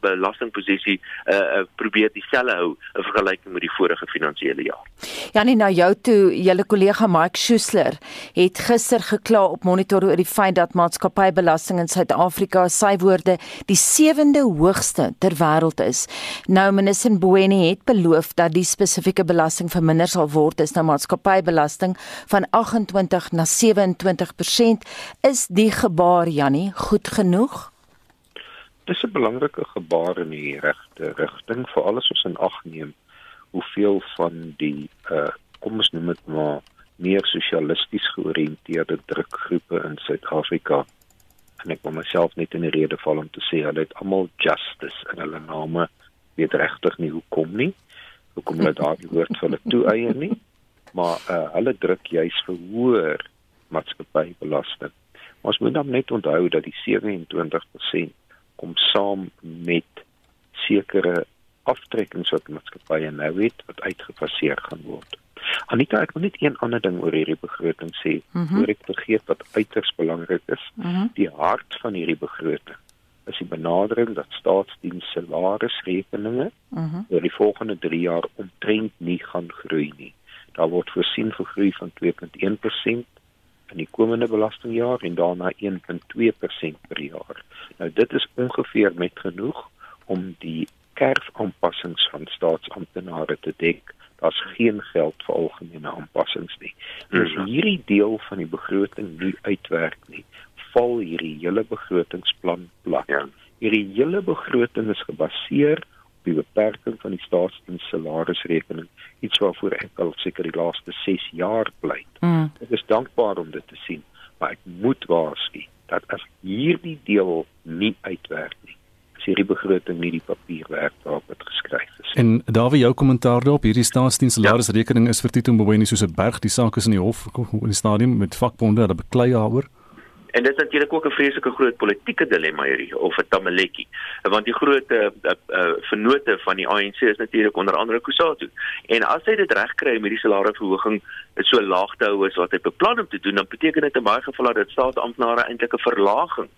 belastingposisie uh, uh probeer dieselfde hou in vergelyking met die vorige finansiële jaar. Ja nee, nou jou toe, julle kollega Mike Schuessler het gister gekla op monitor oor die feit dat maatskappybelasting in Suid-Afrika sy woorde die 7de hoogste ter wêreld is. Nou minister Mboweni het beloof dat die spesifieke belasting verminder sal word, is nou maatskappybelasting van 28 na 27%. Is die gebaar Jannie goed genoeg? Dis 'n belangrike gebaar in die regte rigting vir alles wat ons in ag neem hoeveel van die uh kom ons noem dit maar meer sosialisties georiënteerde drukgroepe in Suid-Afrika en ek wil myself net in die rede val om te sê hulle het almal justice in hulle name weet regtig nie hoekom nie hoekom hulle daardie woord vir hulle toeëien nie maar uh, hulle druk juis vir hoër maatskappybelasting. Ons moet dan net onthou dat die 27% kom saam met sekere aftrekkings wat maatskappye nou het wat uitgefaseer gaan word Anita, ek wil net een ander ding oor hierdie begroting sê. Mm -hmm. Oor ek vergeet wat uiters belangrik is. Mm -hmm. Die hart van hierdie begroting is die benadering dat staatsdiens salarisrekeninge mm -hmm. oor die volgende 3 jaar omtrent nie gaan groei nie. Daar word voorsien vir groei van 2.1% in die komende belastingjaar en daarna 1.2% per jaar. Nou dit is ongeveer met genoeg om die kerfaanpassings van staatsamptenare te dek daar's geen geld vir algemene aanpassings nie. Dus mm -hmm. hierdie deel van die begroting nie uitwerk nie, val hierdie hele begrotingsplan plat. Ja. Hierdie hele begroting is gebaseer op die beperking van die staatsdiens salarisrekening, iets waarvoor ek al seker die laaste 6 jaar pleit. Mm. Ek is dankbaar om dit te sien, maar ek moet waarsku dat as hierdie deel nie uitwerk nie, hierdie begroting nie die papier werd waarop dit geskryf is. En daar wie jou kommentaar daarop, hierdie staatsdiens salarisrekening ja. is vir Tito Mboweni soos 'n berg, die saak is in die hof in die stadium met vakbonde, hulle beklei daaroor. En dit is natuurlik ook 'n vreeslike groot politieke dilemma hierdie of 'n tamaletjie. Want die groot uh, uh, vennote van die ANC is natuurlik onder andere Kusatu. En as hy dit reg kry met die salarisverhoging so laag te hou as wat hy beplan om te doen, dan beteken dit in baie gevalle dat staatsamptenare eintlik 'n verlaging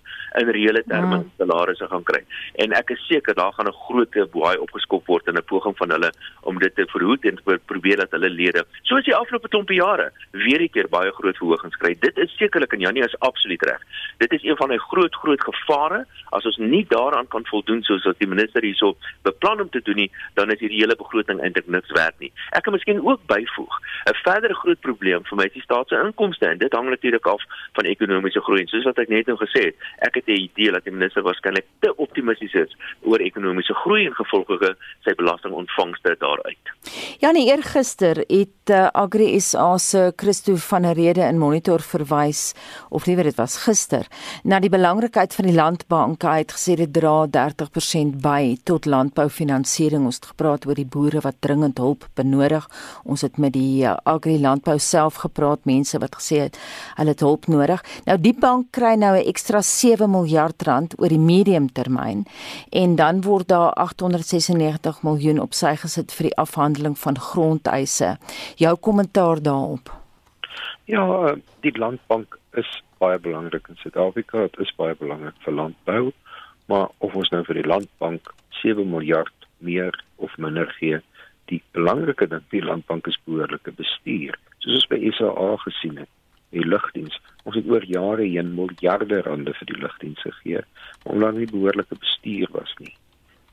in reële terme mm. salarisse gaan kry. En ek is seker daar gaan 'n groot boei opgeskop word in 'n poging van hulle om dit te verhoed en te probeer dat hulle lede, soos die afgelope klompie jare, weer 'n keer baie groot verhogings kry. Dit is sekerlik en Janie is absoluut reg. Dit is een van die groot groot gevare as ons nie daaraan kan voldoen soos wat die minister hierso beplan om te doen nie, dan is hierdie hele begroting eintlik niks werd nie. Ek kan miskien ook byvoeg, 'n verdere groot probleem vir my is die staat se inkomste en dit hang natuurlik af van ekonomiese groei. En soos wat ek net nou gesê het, ek het 'n idee dat die minister waarskynlik te optimisties is oor ekonomiese groei en gevolglik sy belastingontvangste daaruit. Ja, nee, eergister het uh, Agri SA se Christo van der Rede in Monitor verwys of liewer dit was gister na die belangrikheid van die landbanke uitgesê dit dra 30% by tot landboufinansiering. Ons het gepraat oor die boere wat dringend hulp benodig. Ons het met die uh, Agri Landbou self gepraat, mense wat gesê het hulle het hulp nodig. Nou die bank kry nou 'n ekstra 7 miljard rand oor die medium termyn en dan word daar 896 miljoen op sy gesit vir die afhandeling van grondeise. Jou kommentaar daarop. Ja, die landbank is baie belangrik in Suid-Afrika. Dit is baie belangrik vir landbou, maar of ons nou vir die landbank 7 miljard meer of minder gee, die belangrike ding vir die landbank is behoorlike bestuur. Soos ons by SA gesien het, die lugdiens. Ons het oor jare heen miljarde rande vir die lugdiens gegee, maar omdat nie behoorlike bestuur was nie,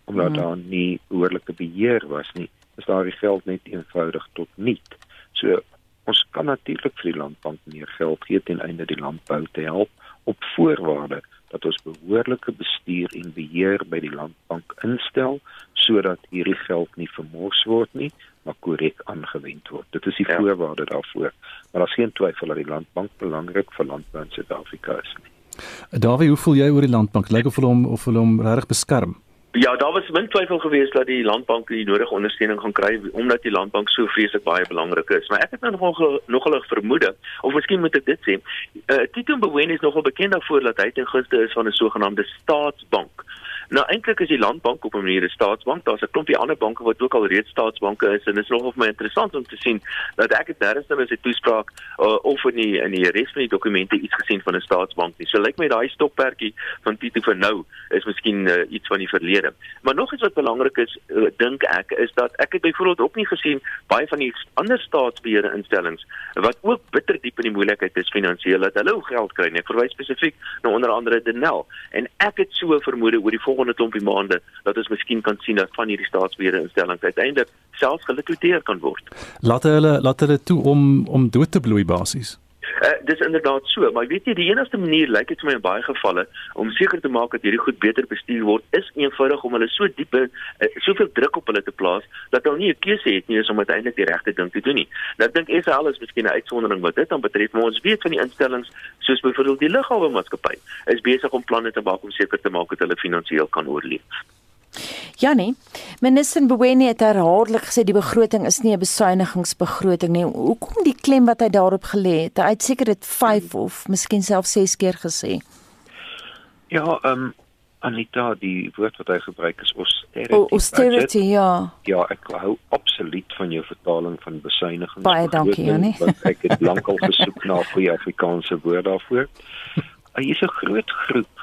omdat hmm. daar nie behoorlike beheer was nie, is daardie geld net eenvoudig tot niet. So Ons kan natuurlik vir die landbank meer geld gee ten einde die landbou te help op voorwaarde dat ons behoorlike bestuur en beheer by die landbank instel sodat hierdie geld nie vermors word nie, maar korrek aangewend word. Dit is die ja. voorwaarde daarvoor. Maar daar's geen twyfel dat die landbank belangrik vir landbou in Suid-Afrika is nie. Dawie, hoe voel jy oor die landbank? Lyk of hulle hom of hulle hom regtig beskerm? Ja, daar was min twyfel geweest dat die landbank die nodige ondersteuning gaan kry omdat die landbank so vreeslik baie belangrik is. Maar ek het nou nogal nogal vermoede of miskien moet ek dit sê. Uh, Tito Mboweni is nogal bekend daarvoor dat hy ten gunste is van 'n sogenaamde staatsbank. Nou eintlik is die landbank op 'n manier 'n staatsbank. Daar's 'n klompie ander banke wat ook al reeds staatsbanke is en dit is nogal vir my interessant om te sien dat ek dit nêrens nou in sy toespraak uh, of in die in die res van die dokumente iets gesien van 'n staatsbank nie. So lyk my daai stokperdjie van Tito vir nou is miskien uh, iets van die verlede. Maar nog iets wat belangrik is, uh, dink ek, is dat ek het byvoorbeeld ook nie gesien baie van die ander staatsbeheerde instellings wat ook bitter diep in die moeilikheid is finansiëel dat hulle ook geld kry nie. Ek verwys spesifiek na onder andere Denel en ek het so vermoede oor die volgende klompie maande dat ons miskien kan sien dat van hierdie staatsbeheerde instellings uiteindelik selfs gelikwideer kan word. Laat hulle laat hulle toe om om dood te bloei basies. Uh, dis inderdaad so, maar weet jy die enigste manier lyk dit vir my in baie gevalle om seker te maak dat hierdie goed beter bestuur word is eenvoudig om hulle so diep uh, soveel druk op hulle te plaas dat hulle nie 'n keuse het nie om uiteindelik die regte ding te doen nie. Nou ek dink SAL is miskien 'n uitsondering wat dit dan betref, maar ons weet van die instellings soos byvoorbeeld die lughawe maatskappy is besig om planne te maak om seker te maak dat hulle finansiëel kan oorleef. Janie, minister Mboweni het herhaaldelik gesê die begroting is nie 'n besuinigingsbegroting nie. Hoekom die klem wat hy daarop gelê het? Hy het seker dit 5 of miskien self 6 keer gesê. Ja, ehm um, Anita, die woord wat hy gebruik is austerity. O, austerity, budget. ja. Ja, ek hou absoluut van jou vertaling van besuinigings. Baie dankie, Janie. ek het lankal gesoek na 'n goeie Afrikaanse woord daarvoor. Hy is 'n groot groep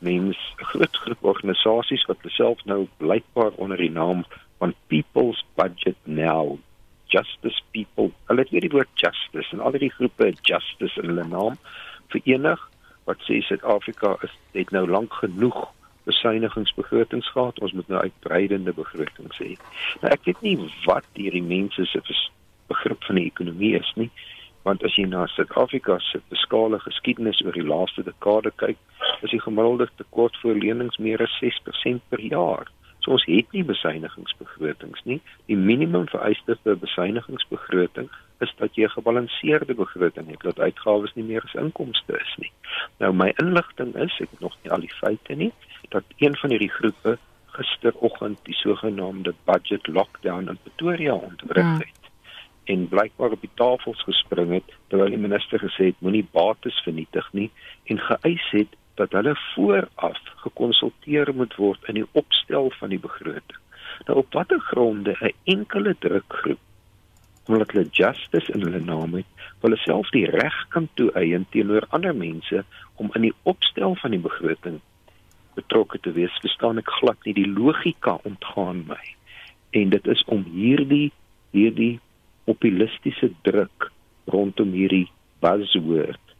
mens groot groep organisasies wat self nou blykbaar onder die naam van People's Budget Now Justice People. Hulle het weer die woord justice en al die groepe justice in hulle naam verenig wat sê Suid-Afrika is het nou lank genoeg besuinigingsbegrotings gehad. Ons moet nou uitbreidende begrotings hê. Nou ek weet nie wat hierdie mense se begrip van die ekonomie is nie want as jy na Suid-Afrika se fiskale geskiedenis oor die laaste dekade kyk, is die gemiddelde tekort vir lenings meer as 6% per jaar. So ons het nie besuinigingsbegrotings nie. Die minimum vereiste vir besuinigingsbegroting is dat jy 'n gebalanseerde begroting het, dat uitgawes nie meer as inkomste is nie. Nou my inligting is, ek het nog nie al die feite nie, dat een van hierdie groepe gisteroggend die sogenaamde budget lockdown in Pretoria ontwrig ja. En blykbaar op die tafels gespring het terwyl die minister gesê het moenie bates vernietig nie en geëis het dat hulle vooraf gekonsulteer moet word in die opstel van die begroting. Nou op watter gronde 'n enkele drukgroep omdat hulle justice in hulle naam het, hulle self die reg kan toeëien teenoor ander mense om in die opstel van die begroting betrokke te wees, verstaan ek glad nie die logika ontgaan my. En dit is om hierdie hierdie populistiese druk rondom hierdie buzzword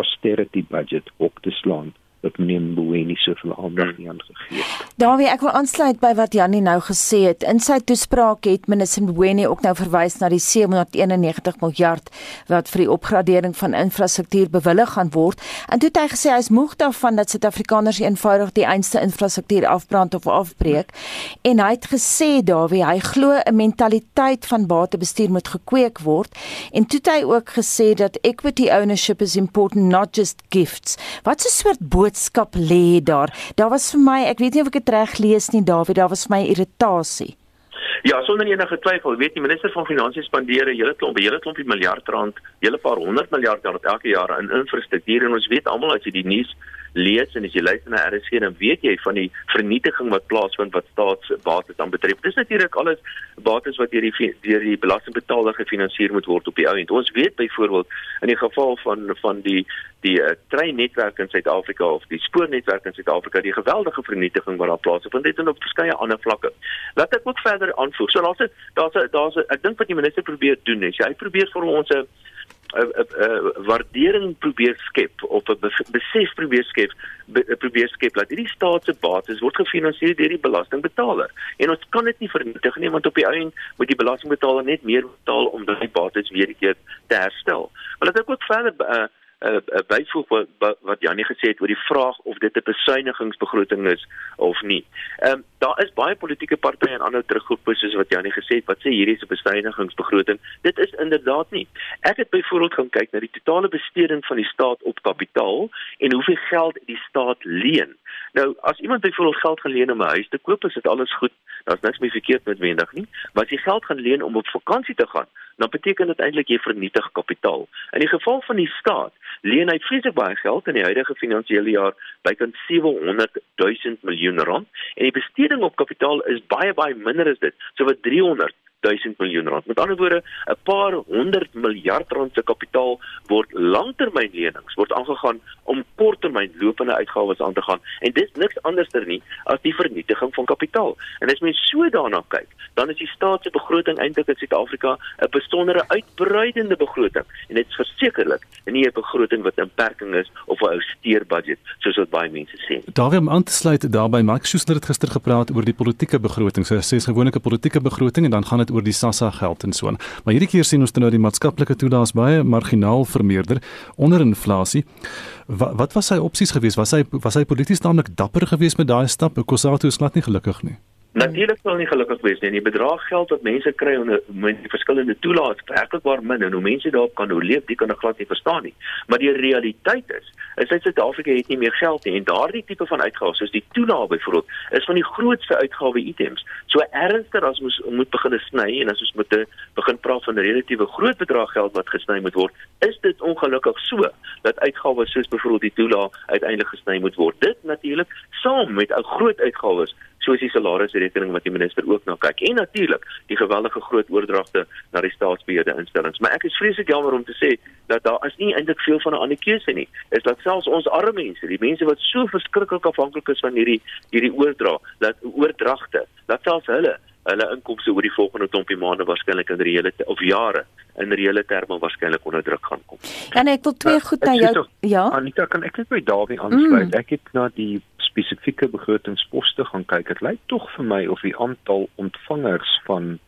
austerity budget op te slaan dat meneer Mboweni soveel aandag nie aan gegee het. Dawie, ek wil aansluit by wat Jannie nou gesê het. In sy toespraak het minister Mboweni ook nou verwys na die 791 miljard wat vir die opgradering van infrastruktuur bewillig gaan word. En toe het hy gesê hy is moeg daarvan dat Suid-Afrikaners eenvoudig die einste infrastruktuur afbrand of afbreek. En hy het gesê Dawie, hy glo 'n mentaliteit van batebestuur moet gekweek word. En toe het hy ook gesê dat equity ownership is important not just gifts. Wat 'n soort boodskap lê daar. Daar was vir my, ek weet nie of ek dit reg lees nie, Dawie, daar was vir my irritasie. Ja, sonder enige twyfel, weet die minister van finansies spandeer 'n hele klomp, 'n hele klompie miljard rand, hele paar honderd miljard rand elke jaar in infrastruktuur en ons weet almal as jy die nuus lees en as jy luister na RSG dan weet jy van die vernietiging wat plaasvind wat staatsbates dan betref. Dis natuurlik alles bates wat deur die deur die belastingbetaler gefinansier moet word op die ou end. Ons weet byvoorbeeld in die geval van van die die uh, treinnetwerk in Suid-Afrika of die spoornetwerk in Suid-Afrika die geweldige vernietiging wat daar plaasvind het en op verskeie ander vlakke. Laat ek ook verder aanvoeg. So daar's daar's daar's ek dink wat die minister probeer doen is hy probeer vir ons 'n 'n 'n waardering probeer skep of 'n besef probeer skep be, probeer skep dat hierdie staat se bates word gefinansier deur die belastingbetaler. En ons kan dit nie vernietig nie want op die einde moet die belastingbetaler net meer betaal om daai bates weer keer te herstel. Maar dit ek ook verder uh, uh, byvoeg wat, wat Janie gesê het oor die vraag of dit 'n besuinigingsbegroting is of nie. Ehm um, daar is baie politieke partye en ander teruggroepe soos wat Janie gesê het wat sê hierdie is 'n besuinigingsbegroting. Dit is inderdaad nie. Ek het byvoorbeeld gaan kyk na die totale besteding van die staat op kapitaal en hoeveel geld die staat leen. Nou, as iemand byvoorbeeld geld gaan leen om 'n huis te koop, is dit alles goed. Daar's niks meer verkeerd met wendig nie. Maar as jy geld gaan leen om op vakansie te gaan, dan beteken dit eintlik jy vernietig kapitaal. In die geval van die staat, leen hy vreeslik baie geld in die huidige finansiële jaar bykans 700 000 miljoen rand en die besteding op kapitaal is baie baie minder as dit, so wat 300 1000 miljoen rand. Met ander woorde, 'n paar 100 miljard rand se kapitaal word langtermynlenings word aangegaan om korttermyn lopende uitgawes aan te gaan en dis niks anderster nie as die vernietiging van kapitaal. En as mens so daarna kyk, dan is die staat se begroting eintlik in Suid-Afrika 'n besondere uitbreidende begroting en dit is versekerlik nie 'n begroting wat inperking is of 'n austeer budget soos wat baie mense sê. Daarom aan te sluit daarbey Mike Schuster het gister gepraat oor die politieke begroting. So sê is gewoonlik 'n politieke begroting en dan gaan dit oor die SASSA geld en so aan. Maar hierdie keer sien ons dan nou die maatskaplike toelaas baie marginaal vermeerder onder inflasie. Wat, wat was sy opsies geweest? Was hy was hy polities naamlik dapper geweest met daai stap? Kosato is glad nie gelukkig nie. Natuurlik sou nie gelukkig wees nie. Die bedrag geld wat mense kry onder met die verskillende toelaat werklikbaar min en hoe mense daarop kan oorleef, dit kan ek glad nie verstaan nie. Maar die realiteit is, is dat Suid-Afrika het nie meer geld nie en daardie tipe van uitgawes soos die toelaat byvoorbeeld is van die grootste uitgawe items. So ernstig as ons moet begin sny en as ons moet begin praat van 'n relatiewe groot bedrag geld wat gesny moet word, is dit ongelukkig so dat uitgawes soos byvoorbeeld die toelaat uiteindelik gesny moet word. Dit natuurlik saam met 'n groot uitgawes soos die salarisrekening wat die minister ook na kyk en natuurlik die geweldige groot oordragte na die staatsbeheerde instellings. Maar ek is vreeslik jammer om te sê dat daar is nie eintlik veel van 'n ander keuse nie. Is dat selfs ons arme mense, die mense wat so verskriklik afhanklik is van hierdie hierdie oordra, dat oordragte, dat selfs hulle hulle inkomste oor die volgende klompie maande waarskynlik in reële of jare in reële terme waarskynlik onder druk gaan kom. Nee, ek wil twee goed na jou ja. Anita, kan ek net by Dawie aansluit? Mm. Ek het na die spesifieke begrotingsposte gaan kyk, dit lyk tog vir my of die aantal ontvangers van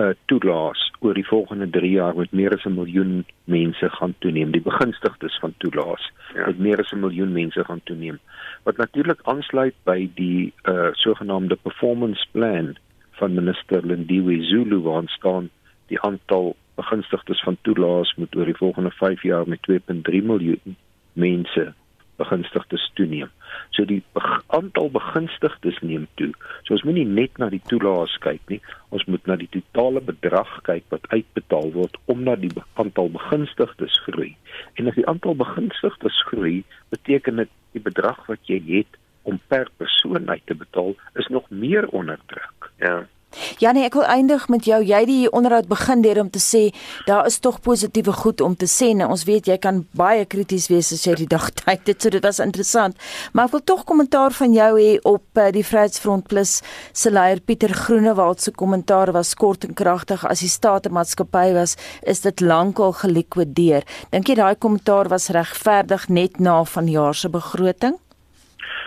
uh toelaas oor die volgende 3 jaar met meer as 'n miljoen mense gaan toeneem. Die begunstigdes van toelaas ja. met meer as 'n miljoen mense gaan toeneem. Wat natuurlik aansluit by die uh sogenaamde performance plan van minister Lindiwe Zulu waar staan die aantal begunstigdes van toelaas moet oor die volgende 5 jaar met 2.3 miljoen mense begunstigdes toeneem. So die aantal begunstigdes neem toe. So ons moenie net na die toelaas kyk nie. Ons moet na die totale bedrag kyk wat uitbetaal word omdat die aantal begunstigdes groei. En as die aantal begunstigdes groei, beteken dit die bedrag wat jy het om per persoon uit te betaal is nog meer onder druk. Ja. Ja nee, ek wil eindig met jou. Jy het die onderhoud begin deur om te sê daar is tog positiewe goed om te sê. Nou, ons weet jy kan baie krities wees as jy die dag tyd het. So dit was interessant. Maar ek wil tog kommentaar van jou hê op uh, die Vryheidsfront Plus se leier Pieter Groenewald se kommentaar was kort en kragtig. As die staatsmaatskappy was, is dit lankal gelikwideer. Dink jy daai kommentaar was regverdig net na vanjaar se begroting?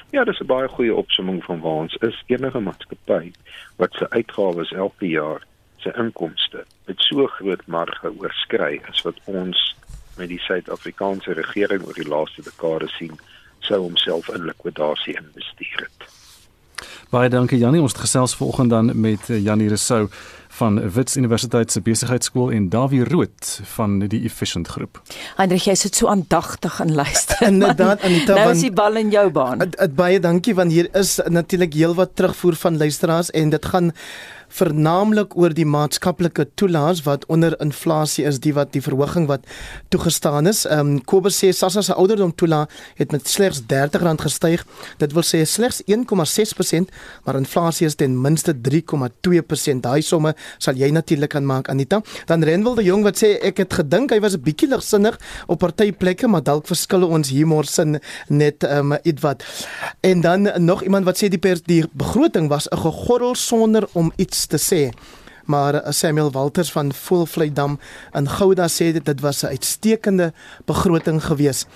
Ja, dis 'n baie goeie opsomming van waar ons is. Enige maatskappy wat sy uitgawes elke jaar sy inkomste met so groot marge oorskry as wat ons met die Suid-Afrikaanse regering oor die laaste dekade sien, sou homself in likwidasie investeer het. Baie dankie Jannie, ons het gesels vanoggend dan met eh, Jannie Resou van Wits Universiteit se besigheidskool en Dawie Rood van die Efficient groep. Hendrik, jy sit so aandagtig en luister. Inderdaad, Anita, nou is die bal in jou baan. Baie dankie want hier is natuurlik heelwat terugvoer van luisteraars en dit gaan vernaamlik oor die maatskaplike toelaas wat onder inflasie is, die wat die verhoging wat toegestaan is. Ehm um, Kobus sê Sassa se ouderdom toelaat het met slegs R30 gestyg. Dit wil sê slegs 1,6%, maar inflasie is ten minste 3,2%. Daai somme sal jy natuurlik kan maak Anita. Dan Renwil de Jong wat sê ek het gedink hy was 'n bietjie ligsinnig op party plekke, maar dalk verskil ons humor sin net ehm um, ietwat. En dan nog iemand wat sê die per, die begroting was 'n gegorrel sonder om iets te sê. maar Samuel Walters van Volvleidam in Gouda sê dit dit was 'n uitstekende begroting geweest.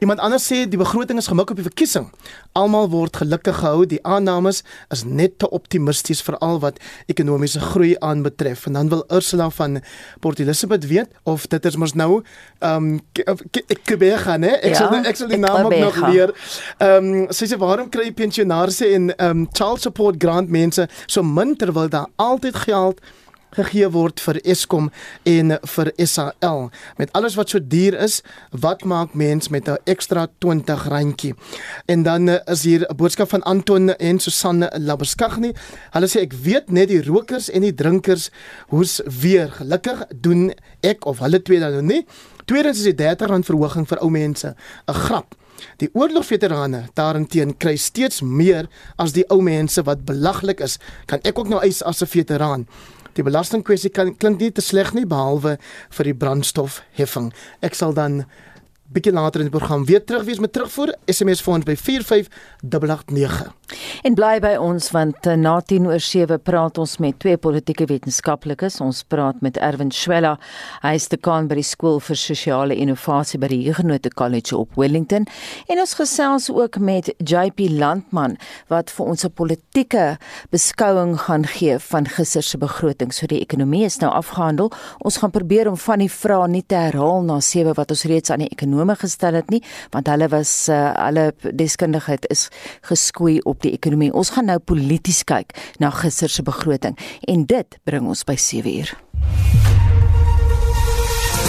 Iemand anders sê die begroting is gemik op die verkiesing. Almal word gelukkig gehou. Die aannames is net te optimisties vir al wat ekonomiese groei aanbetref. En dan wil Ursula van Port Elizabeth weet of dit is mos nou ehm um, ek gebeur gaan hè. Ek ja, sal ek sal die naam ook nog leer. Ehm um, sy sê waarom kry pensionaars en ehm um, child support grant mense so min terwyl daar altyd geld gegee word vir Eskom en vir SAL. Met alles wat so duur is, wat maak mens met 'n ekstra 20 randjie? En dan eh, is hier 'n boodskap van Anton en Susanne Labuskaghni. Hulle sê ek weet net die rokers en die drinkers hoes weer. Gelukkig doen ek of hulle twee dan nou nie. Tweedens is die R30 verhoging vir ou mense 'n grap. Die oorlogveterane daarenteen kry steeds meer as die ou mense wat belaglik is. Kan ek ook nou eis as 'n veteraan? Die belastingkwessie klink nie te sleg nie behalwe vir die brandstofheffing. Ek sal dan bietjie later in die program weer terug wees met terugvoer SMS vir ons by 45889. En bly by ons want uh, na 10 oor 7 praat ons met twee politieke wetenskaplikes. Ons praat met Erwin Schwella. Hy is dekaan by die skool vir sosiale innovasie by die Huguenot College op Wellington en ons gesels ook met JP Landman wat vir ons 'n politieke beskouing gaan gee van gister se begroting. So die ekonomie is nou afgehandel. Ons gaan probeer om van die vrae nie te herhaal na 7 wat ons reeds aan die ekonomie ekonome gestel het nie, want hulle was uh, hulle deskundigheid is geskoei op die ekonomie. Ons gaan nou polities kyk na gister se begroting en dit bring ons by 7 uur.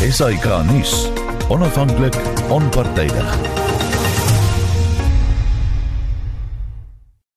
Esai Kahnis, onafhanklik, onpartydig.